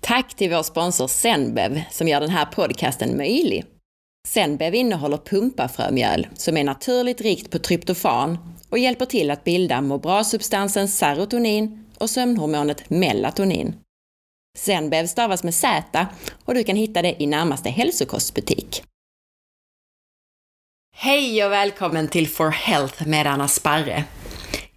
Tack till vår sponsor Zenbev som gör den här podcasten möjlig. Zenbev innehåller pumpafrömjöl som är naturligt rikt på tryptofan och hjälper till att bilda må bra-substansen serotonin och sömnhormonet melatonin. Zenbev stavas med Z och du kan hitta det i närmaste hälsokostbutik. Hej och välkommen till For Health med Anna Sparre.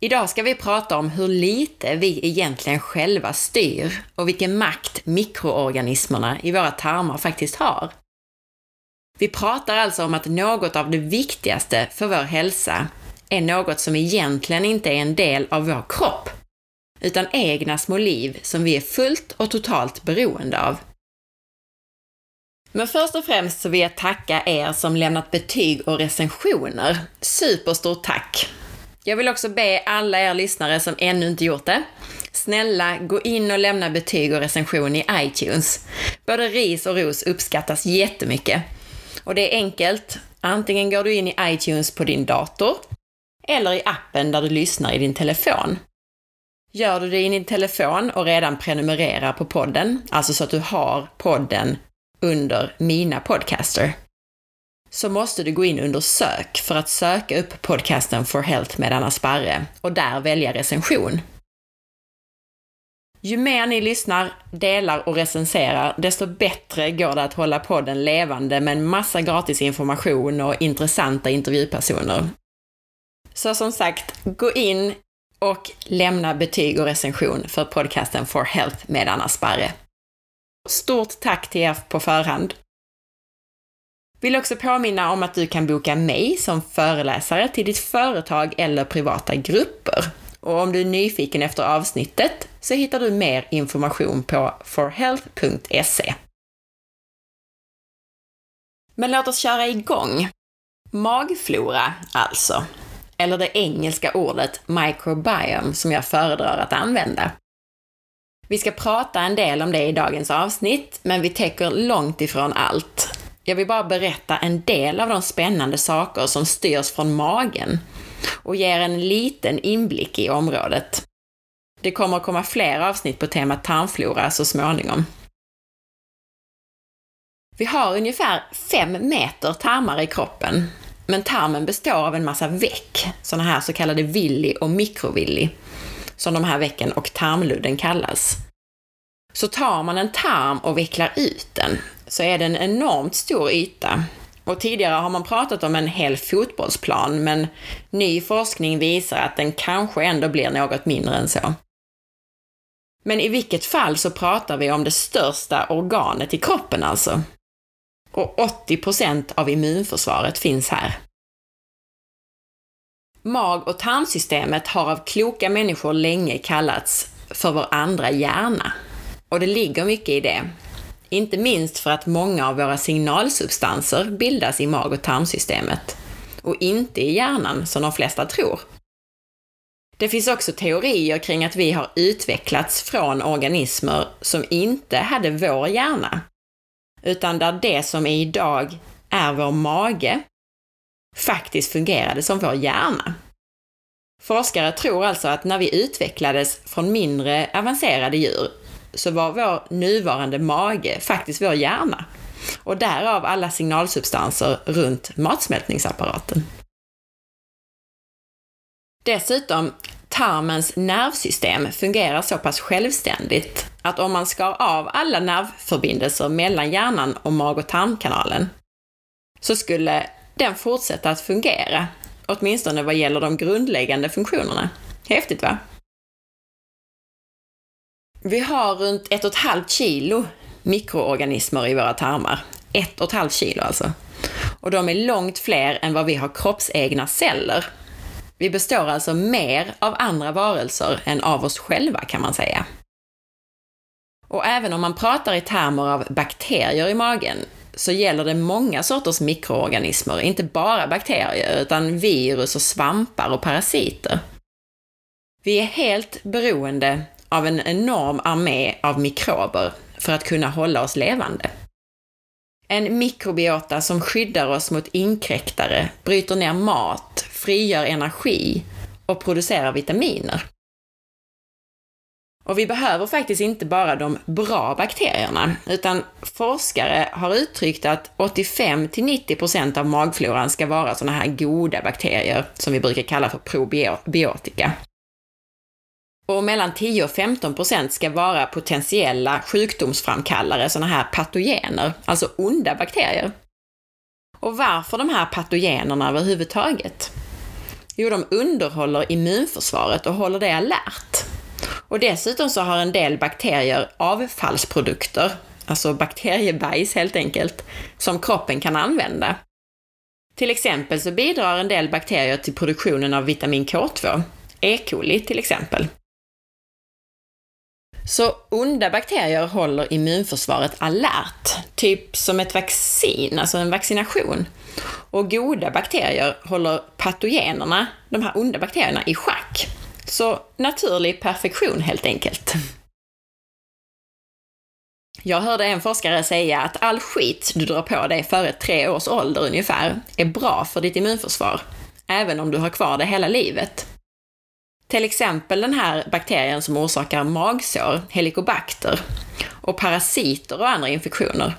Idag ska vi prata om hur lite vi egentligen själva styr och vilken makt mikroorganismerna i våra tarmar faktiskt har. Vi pratar alltså om att något av det viktigaste för vår hälsa är något som egentligen inte är en del av vår kropp, utan egna små liv som vi är fullt och totalt beroende av. Men först och främst så vill jag tacka er som lämnat betyg och recensioner. Superstort tack! Jag vill också be alla er lyssnare som ännu inte gjort det, snälla gå in och lämna betyg och recension i iTunes. Både ris och ros uppskattas jättemycket. Och det är enkelt. Antingen går du in i iTunes på din dator eller i appen där du lyssnar i din telefon. Gör du det i din telefon och redan prenumererar på podden, alltså så att du har podden under Mina Podcaster, så måste du gå in under sök för att söka upp podcasten For Health med Anna Sparre och där välja recension. Ju mer ni lyssnar, delar och recenserar, desto bättre går det att hålla podden levande med en massa gratis information och intressanta intervjupersoner. Så som sagt, gå in och lämna betyg och recension för podcasten For Health med Anna Sparre. Stort tack till er på förhand vill också påminna om att du kan boka mig som föreläsare till ditt företag eller privata grupper. Och om du är nyfiken efter avsnittet så hittar du mer information på forhealth.se. Men låt oss köra igång. Magflora, alltså. Eller det engelska ordet microbiome som jag föredrar att använda. Vi ska prata en del om det i dagens avsnitt, men vi täcker långt ifrån allt. Jag vill bara berätta en del av de spännande saker som styrs från magen och ger en liten inblick i området. Det kommer att komma fler avsnitt på temat tarmflora så småningom. Vi har ungefär fem meter tarmar i kroppen, men tarmen består av en massa veck, sådana här så kallade villi och mikrovilli, som de här vecken och tarmludden kallas. Så tar man en tarm och vecklar ut den, så är det en enormt stor yta. Och tidigare har man pratat om en hel fotbollsplan, men ny forskning visar att den kanske ändå blir något mindre än så. Men i vilket fall så pratar vi om det största organet i kroppen alltså. Och 80% av immunförsvaret finns här. Mag och tarmsystemet har av kloka människor länge kallats för vår andra hjärna. Och det ligger mycket i det. Inte minst för att många av våra signalsubstanser bildas i mag och tarmsystemet och inte i hjärnan som de flesta tror. Det finns också teorier kring att vi har utvecklats från organismer som inte hade vår hjärna, utan där det som är idag är vår mage faktiskt fungerade som vår hjärna. Forskare tror alltså att när vi utvecklades från mindre avancerade djur så var vår nuvarande mage faktiskt vår hjärna. Och därav alla signalsubstanser runt matsmältningsapparaten. Dessutom, tarmens nervsystem fungerar så pass självständigt att om man skar av alla nervförbindelser mellan hjärnan och mag och tarmkanalen så skulle den fortsätta att fungera, åtminstone vad gäller de grundläggande funktionerna. Häftigt va? Vi har runt ett och ett halvt kilo mikroorganismer i våra tarmar. Ett och ett halvt kilo alltså. Och de är långt fler än vad vi har kroppsegna celler. Vi består alltså mer av andra varelser än av oss själva kan man säga. Och även om man pratar i termer av bakterier i magen så gäller det många sorters mikroorganismer, inte bara bakterier, utan virus och svampar och parasiter. Vi är helt beroende av en enorm armé av mikrober för att kunna hålla oss levande. En mikrobiota som skyddar oss mot inkräktare, bryter ner mat, frigör energi och producerar vitaminer. Och vi behöver faktiskt inte bara de bra bakterierna, utan forskare har uttryckt att 85 90% av magfloran ska vara sådana här goda bakterier som vi brukar kalla för probiotika. Och mellan 10 och 15 procent ska vara potentiella sjukdomsframkallare, sådana här patogener, alltså onda bakterier. Och varför de här patogenerna överhuvudtaget? Jo, de underhåller immunförsvaret och håller det alert. Och dessutom så har en del bakterier avfallsprodukter, alltså bakteriebajs helt enkelt, som kroppen kan använda. Till exempel så bidrar en del bakterier till produktionen av vitamin K2, E. coli till exempel. Så onda bakterier håller immunförsvaret alert, typ som ett vaccin, alltså en vaccination. Och goda bakterier håller patogenerna, de här onda bakterierna, i schack. Så naturlig perfektion helt enkelt. Jag hörde en forskare säga att all skit du drar på dig före tre års ålder ungefär är bra för ditt immunförsvar, även om du har kvar det hela livet. Till exempel den här bakterien som orsakar magsår, helicobacter, och parasiter och andra infektioner.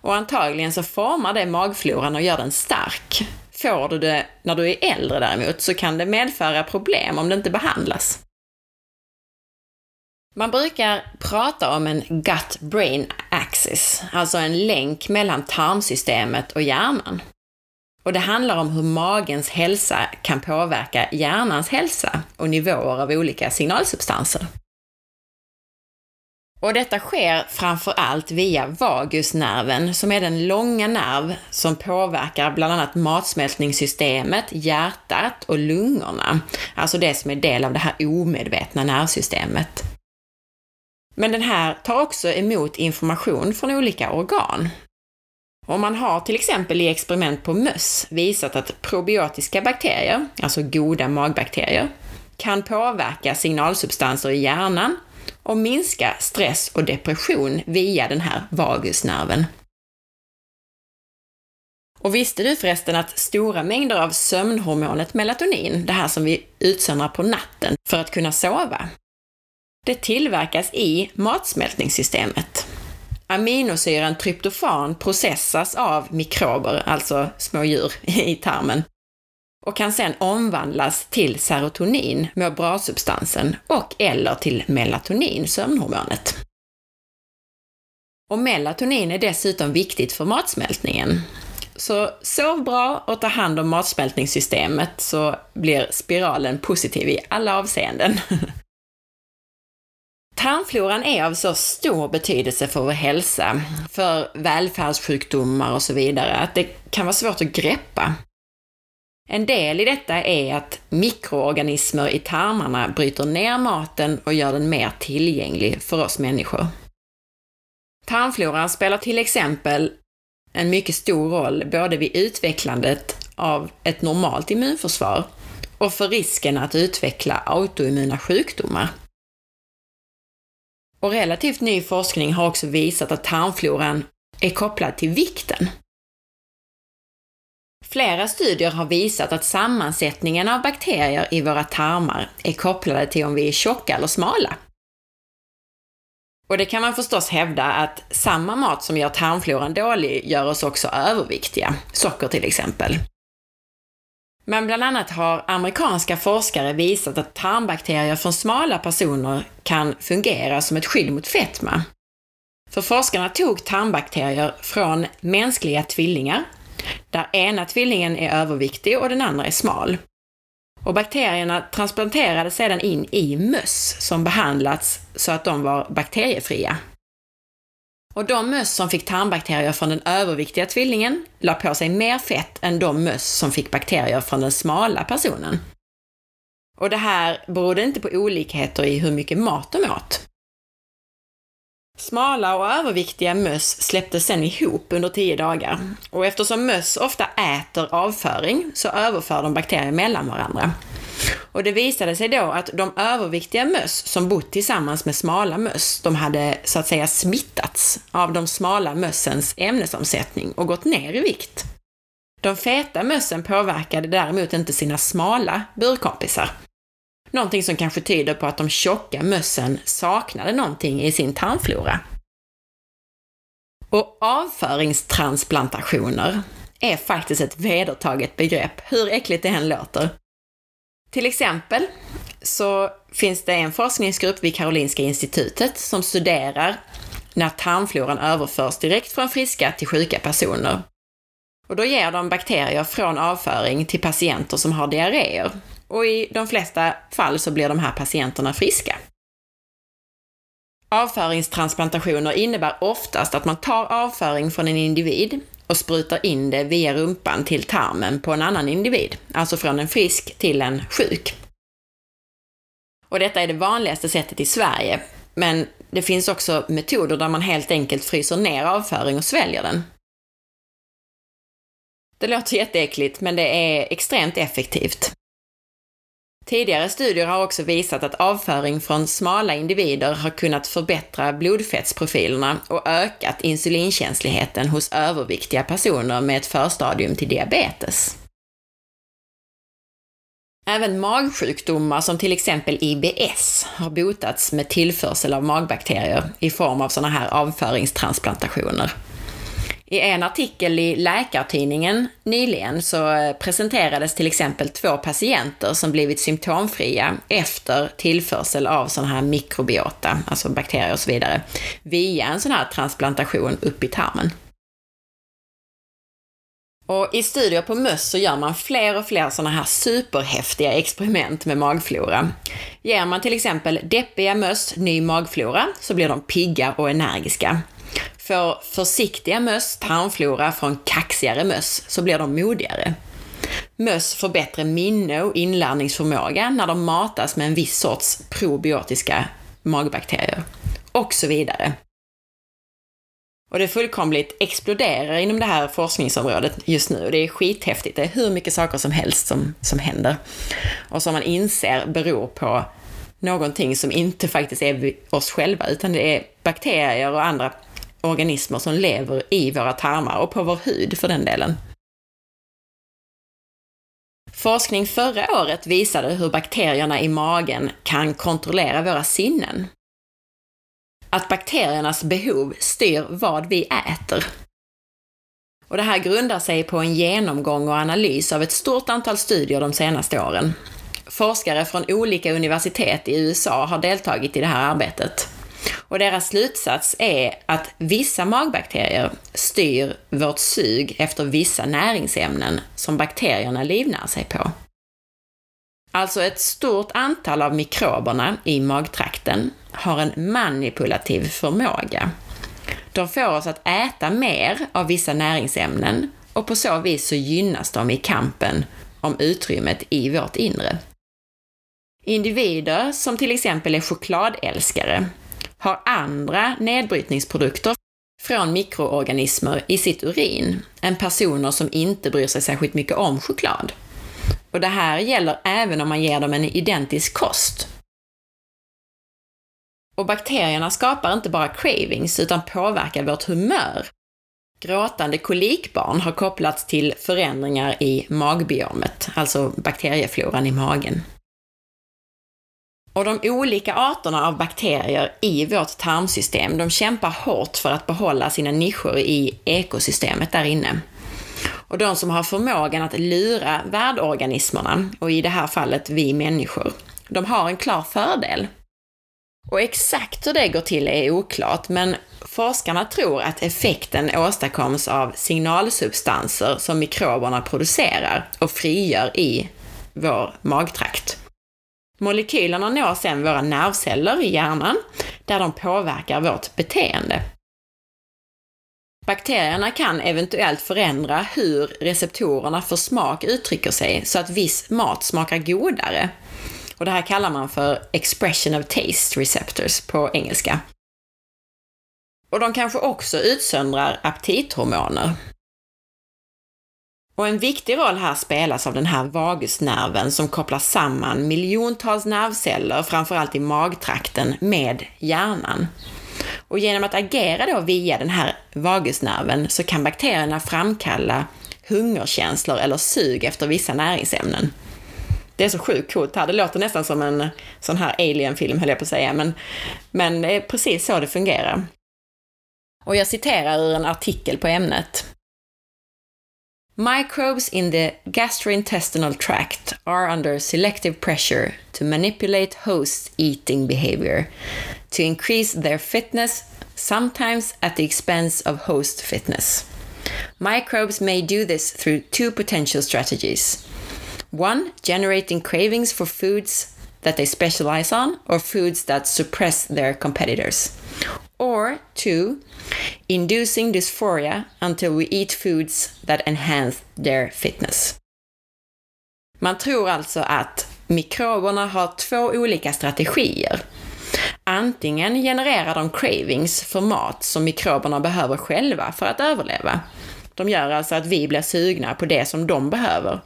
Och antagligen så formar det magfloran och gör den stark. Får du det när du är äldre däremot så kan det medföra problem om det inte behandlas. Man brukar prata om en gut-brain axis, alltså en länk mellan tarmsystemet och hjärnan. Och det handlar om hur magens hälsa kan påverka hjärnans hälsa och nivåer av olika signalsubstanser. Och detta sker framför allt via vagusnerven, som är den långa nerv som påverkar bland annat matsmältningssystemet, hjärtat och lungorna. Alltså det som är del av det här omedvetna nervsystemet. Men den här tar också emot information från olika organ. Och man har till exempel i experiment på möss visat att probiotiska bakterier, alltså goda magbakterier, kan påverka signalsubstanser i hjärnan och minska stress och depression via den här vagusnerven. Och visste du förresten att stora mängder av sömnhormonet melatonin, det här som vi utsöndrar på natten för att kunna sova, det tillverkas i matsmältningssystemet. Aminosyran tryptofan processas av mikrober, alltså små djur i tarmen, och kan sedan omvandlas till serotonin, må bra-substansen, och eller till melatonin, sömnhormonet. Och melatonin är dessutom viktigt för matsmältningen. Så sov bra och ta hand om matsmältningssystemet så blir spiralen positiv i alla avseenden. Tarmfloran är av så stor betydelse för vår hälsa, för välfärdssjukdomar och så vidare, att det kan vara svårt att greppa. En del i detta är att mikroorganismer i tarmarna bryter ner maten och gör den mer tillgänglig för oss människor. Tarmfloran spelar till exempel en mycket stor roll både vid utvecklandet av ett normalt immunförsvar och för risken att utveckla autoimmuna sjukdomar. Och relativt ny forskning har också visat att tarmfloran är kopplad till vikten. Flera studier har visat att sammansättningen av bakterier i våra tarmar är kopplade till om vi är tjocka eller smala. Och det kan man förstås hävda att samma mat som gör tarmfloran dålig gör oss också överviktiga, socker till exempel. Men bland annat har amerikanska forskare visat att tarmbakterier från smala personer kan fungera som ett skydd mot fetma. För forskarna tog tarmbakterier från mänskliga tvillingar, där ena tvillingen är överviktig och den andra är smal. Och bakterierna transplanterades sedan in i möss som behandlats så att de var bakteriefria. Och de möss som fick tarmbakterier från den överviktiga tvillingen la på sig mer fett än de möss som fick bakterier från den smala personen. Och det här berodde inte på olikheter i hur mycket mat de åt. Smala och överviktiga möss släpptes sen ihop under 10 dagar. Och eftersom möss ofta äter avföring så överför de bakterier mellan varandra. Och det visade sig då att de överviktiga möss som bott tillsammans med smala möss, de hade så att säga smittats av de smala mössens ämnesomsättning och gått ner i vikt. De feta mössen påverkade däremot inte sina smala burkompisar. Någonting som kanske tyder på att de tjocka mössen saknade någonting i sin tarmflora. Och avföringstransplantationer är faktiskt ett vedertaget begrepp, hur äckligt det än låter. Till exempel så finns det en forskningsgrupp vid Karolinska institutet som studerar när tarmfloran överförs direkt från friska till sjuka personer. Och då ger de bakterier från avföring till patienter som har diarréer. Och i de flesta fall så blir de här patienterna friska. Avföringstransplantationer innebär oftast att man tar avföring från en individ och sprutar in det via rumpan till tarmen på en annan individ, alltså från en frisk till en sjuk. Och detta är det vanligaste sättet i Sverige, men det finns också metoder där man helt enkelt fryser ner avföring och sväljer den. Det låter jätteäckligt, men det är extremt effektivt. Tidigare studier har också visat att avföring från smala individer har kunnat förbättra blodfettsprofilerna och ökat insulinkänsligheten hos överviktiga personer med ett förstadium till diabetes. Även magsjukdomar som till exempel IBS har botats med tillförsel av magbakterier i form av sådana här avföringstransplantationer. I en artikel i Läkartidningen nyligen så eh, presenterades till exempel två patienter som blivit symptomfria efter tillförsel av sån här mikrobiota, alltså bakterier och så vidare, via en sån här transplantation upp i tarmen. Och i studier på möss så gör man fler och fler sådana här superhäftiga experiment med magflora. Ger man till exempel deppiga möss ny magflora så blir de pigga och energiska. Får försiktiga möss tarmflora från kaxigare möss så blir de modigare. Möss får bättre minne och inlärningsförmåga när de matas med en viss sorts probiotiska magbakterier. Och så vidare. Och det fullkomligt exploderar inom det här forskningsområdet just nu. Det är skithäftigt. Det är hur mycket saker som helst som, som händer. Och som man inser beror på någonting som inte faktiskt är oss själva, utan det är bakterier och andra organismer som lever i våra tarmar och på vår hud för den delen. Forskning förra året visade hur bakterierna i magen kan kontrollera våra sinnen. Att bakteriernas behov styr vad vi äter. Och det här grundar sig på en genomgång och analys av ett stort antal studier de senaste åren. Forskare från olika universitet i USA har deltagit i det här arbetet. Och deras slutsats är att vissa magbakterier styr vårt sug efter vissa näringsämnen som bakterierna livnär sig på. Alltså ett stort antal av mikroberna i magtrakten har en manipulativ förmåga. De får oss att äta mer av vissa näringsämnen och på så vis så gynnas de i kampen om utrymmet i vårt inre. Individer som till exempel är chokladälskare har andra nedbrytningsprodukter från mikroorganismer i sitt urin än personer som inte bryr sig särskilt mycket om choklad. Och det här gäller även om man ger dem en identisk kost. Och bakterierna skapar inte bara cravings utan påverkar vårt humör. Gråtande kolikbarn har kopplats till förändringar i magbiomet, alltså bakteriefloran i magen. Och de olika arterna av bakterier i vårt tarmsystem, de kämpar hårt för att behålla sina nischer i ekosystemet där inne. Och de som har förmågan att lura värdorganismerna, och i det här fallet vi människor, de har en klar fördel. Och exakt hur det går till är oklart, men forskarna tror att effekten åstadkoms av signalsubstanser som mikroberna producerar och frigör i vår magtrakt. Molekylerna når sedan våra nervceller i hjärnan, där de påverkar vårt beteende. Bakterierna kan eventuellt förändra hur receptorerna för smak uttrycker sig så att viss mat smakar godare. Och det här kallar man för expression of taste receptors på engelska. Och de kanske också utsöndrar aptithormoner. Och en viktig roll här spelas av den här vagusnerven som kopplar samman miljontals nervceller, framförallt i magtrakten, med hjärnan. Och genom att agera då via den här vagusnerven så kan bakterierna framkalla hungerkänslor eller sug efter vissa näringsämnen. Det är så sjukt coolt här. Det låter nästan som en sån här alien-film, höll jag på att säga, men, men det är precis så det fungerar. Och jag citerar ur en artikel på ämnet. Microbes in the gastrointestinal tract are under selective pressure to manipulate host eating behavior to increase their fitness, sometimes at the expense of host fitness. Microbes may do this through two potential strategies. One, generating cravings for foods that they specialize on or foods that suppress their competitors. Or two, inducing dysphoria until we eat foods that enhance their fitness. Man tror alltså att mikroberna har två olika strategier. Antingen genererar de cravings för mat som mikroberna behöver själva för att överleva. De gör alltså att vi blir sugna på det som de behöver.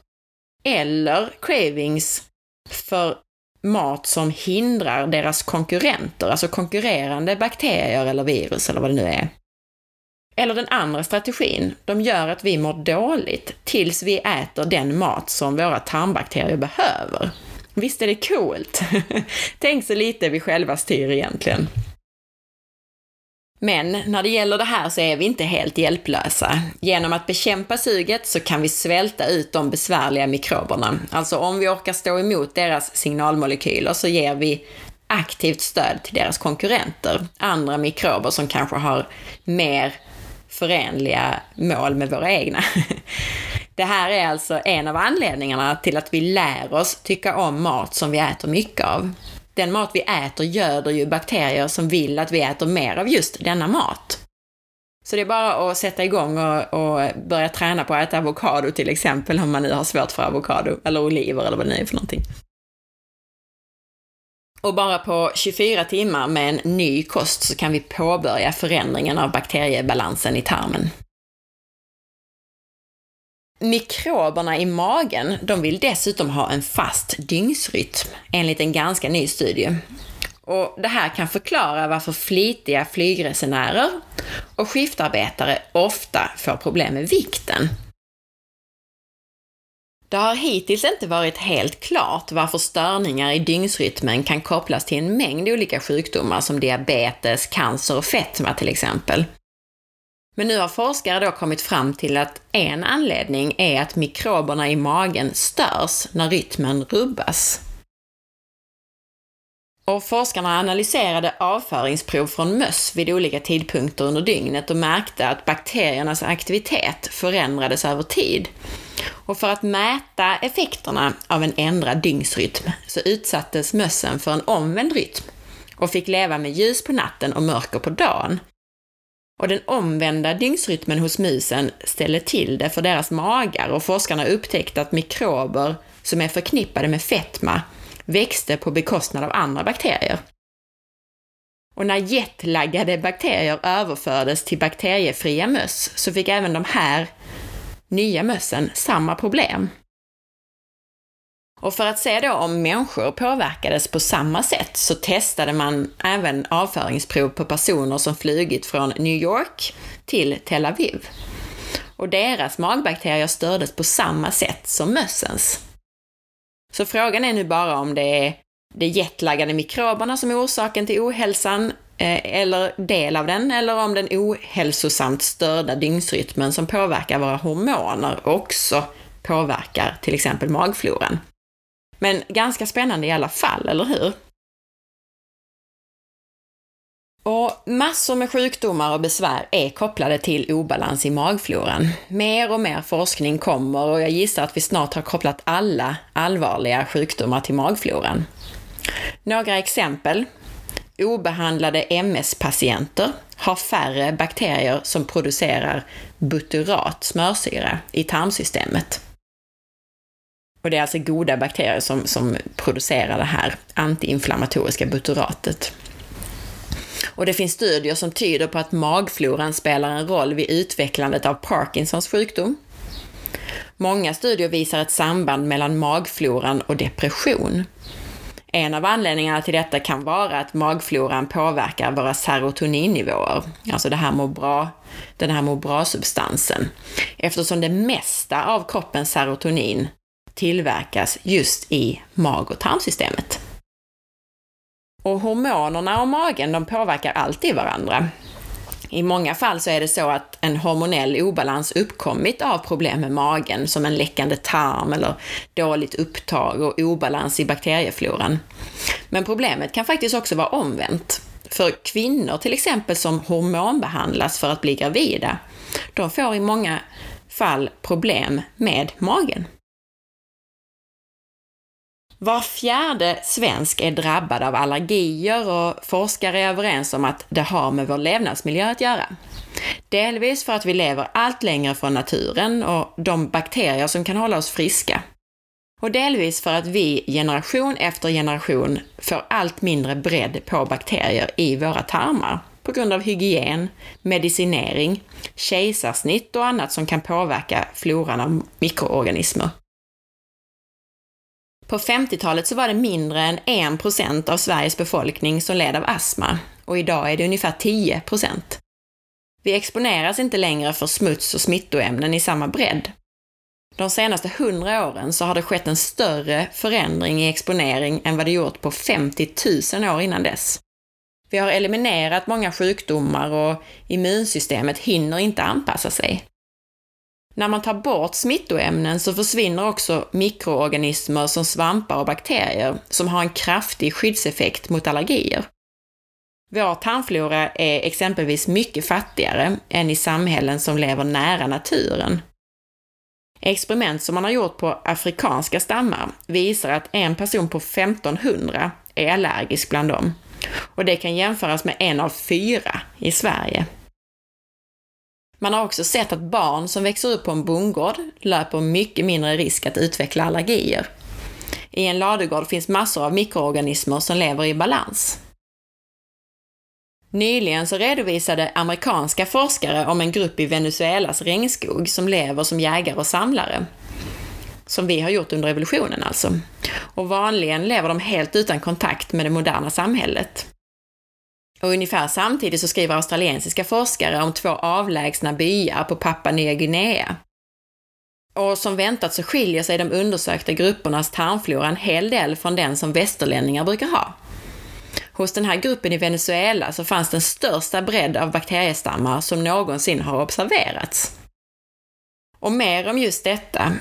Eller cravings för mat som hindrar deras konkurrenter, alltså konkurrerande bakterier eller virus eller vad det nu är. Eller den andra strategin, de gör att vi mår dåligt tills vi äter den mat som våra tarmbakterier behöver. Visst är det coolt? Tänk så lite vi själva styr egentligen. Men när det gäller det här så är vi inte helt hjälplösa. Genom att bekämpa suget så kan vi svälta ut de besvärliga mikroberna. Alltså om vi orkar stå emot deras signalmolekyler så ger vi aktivt stöd till deras konkurrenter, andra mikrober som kanske har mer förenliga mål med våra egna. Det här är alltså en av anledningarna till att vi lär oss tycka om mat som vi äter mycket av. Den mat vi äter göder ju bakterier som vill att vi äter mer av just denna mat. Så det är bara att sätta igång och, och börja träna på att äta avokado till exempel, om man nu har svårt för avokado, eller oliver eller vad det nu är för någonting. Och bara på 24 timmar med en ny kost så kan vi påbörja förändringen av bakteriebalansen i tarmen. Mikroberna i magen, de vill dessutom ha en fast dygnsrytm, enligt en ganska ny studie. Och det här kan förklara varför flitiga flygresenärer och skiftarbetare ofta får problem med vikten. Det har hittills inte varit helt klart varför störningar i dygnsrytmen kan kopplas till en mängd olika sjukdomar som diabetes, cancer och fetma till exempel. Men nu har forskare då kommit fram till att en anledning är att mikroberna i magen störs när rytmen rubbas. Och forskarna analyserade avföringsprov från möss vid olika tidpunkter under dygnet och märkte att bakteriernas aktivitet förändrades över tid. Och för att mäta effekterna av en ändrad dygnsrytm så utsattes mössen för en omvänd rytm och fick leva med ljus på natten och mörker på dagen. Och den omvända dygnsrytmen hos musen ställer till det för deras magar och forskarna har upptäckt att mikrober som är förknippade med fetma växte på bekostnad av andra bakterier. Och när jetlaggade bakterier överfördes till bakteriefria möss så fick även de här nya mössen samma problem. Och för att se då om människor påverkades på samma sätt så testade man även avföringsprov på personer som flugit från New York till Tel Aviv. Och deras magbakterier stördes på samma sätt som mössens. Så frågan är nu bara om det är de jetlaggade mikroberna som är orsaken till ohälsan, eh, eller del av den, eller om den ohälsosamt störda dygnsrytmen som påverkar våra hormoner också påverkar till exempel magfloran. Men ganska spännande i alla fall, eller hur? Och massor med sjukdomar och besvär är kopplade till obalans i magfloran. Mer och mer forskning kommer och jag gissar att vi snart har kopplat alla allvarliga sjukdomar till magfloran. Några exempel. Obehandlade MS-patienter har färre bakterier som producerar butyrat, smörsyra, i tarmsystemet. Och det är alltså goda bakterier som, som producerar det här antiinflammatoriska butyratet. Och det finns studier som tyder på att magfloran spelar en roll vid utvecklandet av Parkinsons sjukdom. Många studier visar ett samband mellan magfloran och depression. En av anledningarna till detta kan vara att magfloran påverkar våra serotoninnivåer, alltså det här må bra, den här må bra-substansen. Eftersom det mesta av kroppens serotonin tillverkas just i mag och tarmsystemet. Och hormonerna och magen, de påverkar alltid varandra. I många fall så är det så att en hormonell obalans uppkommit av problem med magen, som en läckande tarm eller dåligt upptag och obalans i bakteriefloran. Men problemet kan faktiskt också vara omvänt. För kvinnor till exempel som hormonbehandlas för att bli gravida, de får i många fall problem med magen. Var fjärde svensk är drabbad av allergier och forskare är överens om att det har med vår levnadsmiljö att göra. Delvis för att vi lever allt längre från naturen och de bakterier som kan hålla oss friska. Och delvis för att vi generation efter generation får allt mindre bredd på bakterier i våra tarmar på grund av hygien, medicinering, kejsarsnitt och annat som kan påverka floran av mikroorganismer. På 50-talet så var det mindre än 1% av Sveriges befolkning som led av astma och idag är det ungefär 10% Vi exponeras inte längre för smuts och smittoämnen i samma bredd. De senaste 100 åren så har det skett en större förändring i exponering än vad det gjort på 50 000 år innan dess. Vi har eliminerat många sjukdomar och immunsystemet hinner inte anpassa sig. När man tar bort smittoämnen så försvinner också mikroorganismer som svampar och bakterier som har en kraftig skyddseffekt mot allergier. Vår tarmflora är exempelvis mycket fattigare än i samhällen som lever nära naturen. Experiment som man har gjort på afrikanska stammar visar att en person på 1500 är allergisk bland dem. Och det kan jämföras med en av fyra i Sverige. Man har också sett att barn som växer upp på en bondgård löper mycket mindre risk att utveckla allergier. I en ladugård finns massor av mikroorganismer som lever i balans. Nyligen så redovisade amerikanska forskare om en grupp i Venezuelas regnskog som lever som jägare och samlare. Som vi har gjort under evolutionen alltså. Och vanligen lever de helt utan kontakt med det moderna samhället. Och ungefär samtidigt så skriver australiensiska forskare om två avlägsna byar på Papua Nya Guinea. Och som väntat så skiljer sig de undersökta gruppernas tarmflora en hel del från den som västerlänningar brukar ha. Hos den här gruppen i Venezuela så fanns den största bredd av bakteriestammar som någonsin har observerats. Och mer om just detta,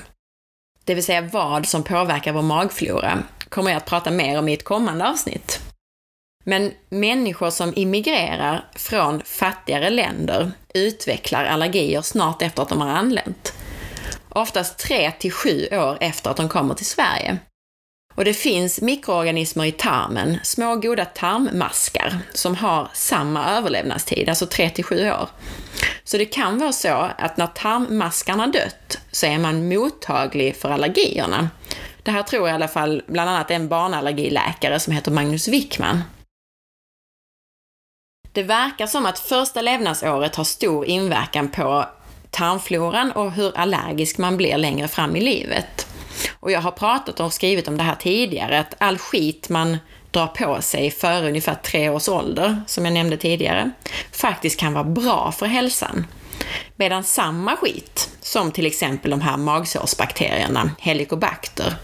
det vill säga vad som påverkar vår magflora, kommer jag att prata mer om i ett kommande avsnitt. Men människor som immigrerar från fattigare länder utvecklar allergier snart efter att de har anlänt. Oftast 3 till 7 år efter att de kommer till Sverige. Och det finns mikroorganismer i tarmen, små goda tarmmaskar, som har samma överlevnadstid, alltså 3 till 7 år. Så det kan vara så att när tarmmaskarna dött så är man mottaglig för allergierna. Det här tror jag i alla fall bland annat en barnallergiläkare som heter Magnus Wickman. Det verkar som att första levnadsåret har stor inverkan på tarmfloran och hur allergisk man blir längre fram i livet. Och jag har pratat och skrivit om det här tidigare, att all skit man drar på sig före ungefär tre års ålder, som jag nämnde tidigare, faktiskt kan vara bra för hälsan. Medan samma skit, som till exempel de här magsårsbakterierna, helicobacter,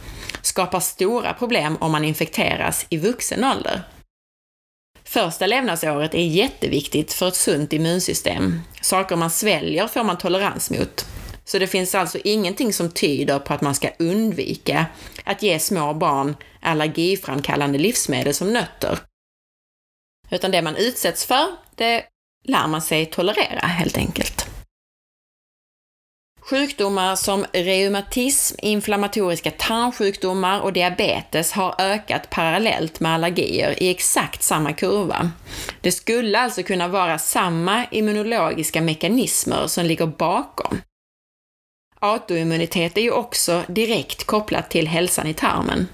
skapar stora problem om man infekteras i vuxen ålder. Första levnadsåret är jätteviktigt för ett sunt immunsystem. Saker man sväljer får man tolerans mot. Så det finns alltså ingenting som tyder på att man ska undvika att ge små barn allergiframkallande livsmedel som nötter. Utan det man utsätts för, det lär man sig tolerera helt enkelt. Sjukdomar som reumatism, inflammatoriska tarmsjukdomar och diabetes har ökat parallellt med allergier i exakt samma kurva. Det skulle alltså kunna vara samma immunologiska mekanismer som ligger bakom. Autoimmunitet är ju också direkt kopplat till hälsan i tarmen.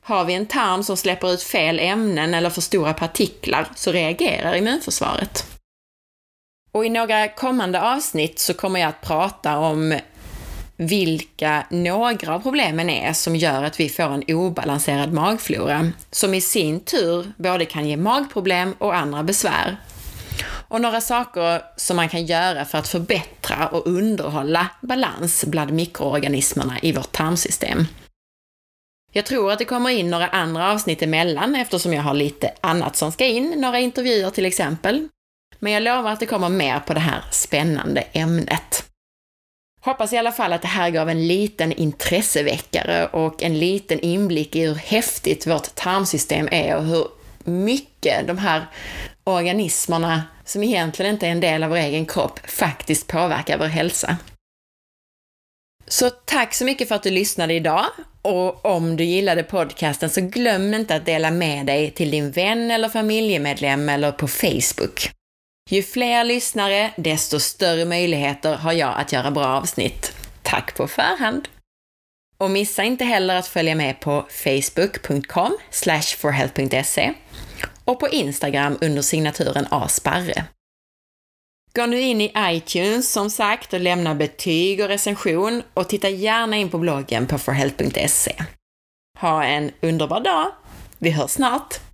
Har vi en tarm som släpper ut fel ämnen eller för stora partiklar så reagerar immunförsvaret. Och i några kommande avsnitt så kommer jag att prata om vilka några av problemen är som gör att vi får en obalanserad magflora, som i sin tur både kan ge magproblem och andra besvär. Och några saker som man kan göra för att förbättra och underhålla balans bland mikroorganismerna i vårt tarmsystem. Jag tror att det kommer in några andra avsnitt emellan eftersom jag har lite annat som ska in, några intervjuer till exempel. Men jag lovar att det kommer mer på det här spännande ämnet. Hoppas i alla fall att det här gav en liten intresseväckare och en liten inblick i hur häftigt vårt tarmsystem är och hur mycket de här organismerna, som egentligen inte är en del av vår egen kropp, faktiskt påverkar vår hälsa. Så tack så mycket för att du lyssnade idag och om du gillade podcasten så glöm inte att dela med dig till din vän eller familjemedlem eller på Facebook. Ju fler lyssnare, desto större möjligheter har jag att göra bra avsnitt. Tack på förhand! Och missa inte heller att följa med på facebook.com forhealth.se och på Instagram under signaturen asparre. Gå nu in i iTunes som sagt och lämna betyg och recension och titta gärna in på bloggen på forhealth.se. Ha en underbar dag! Vi hörs snart!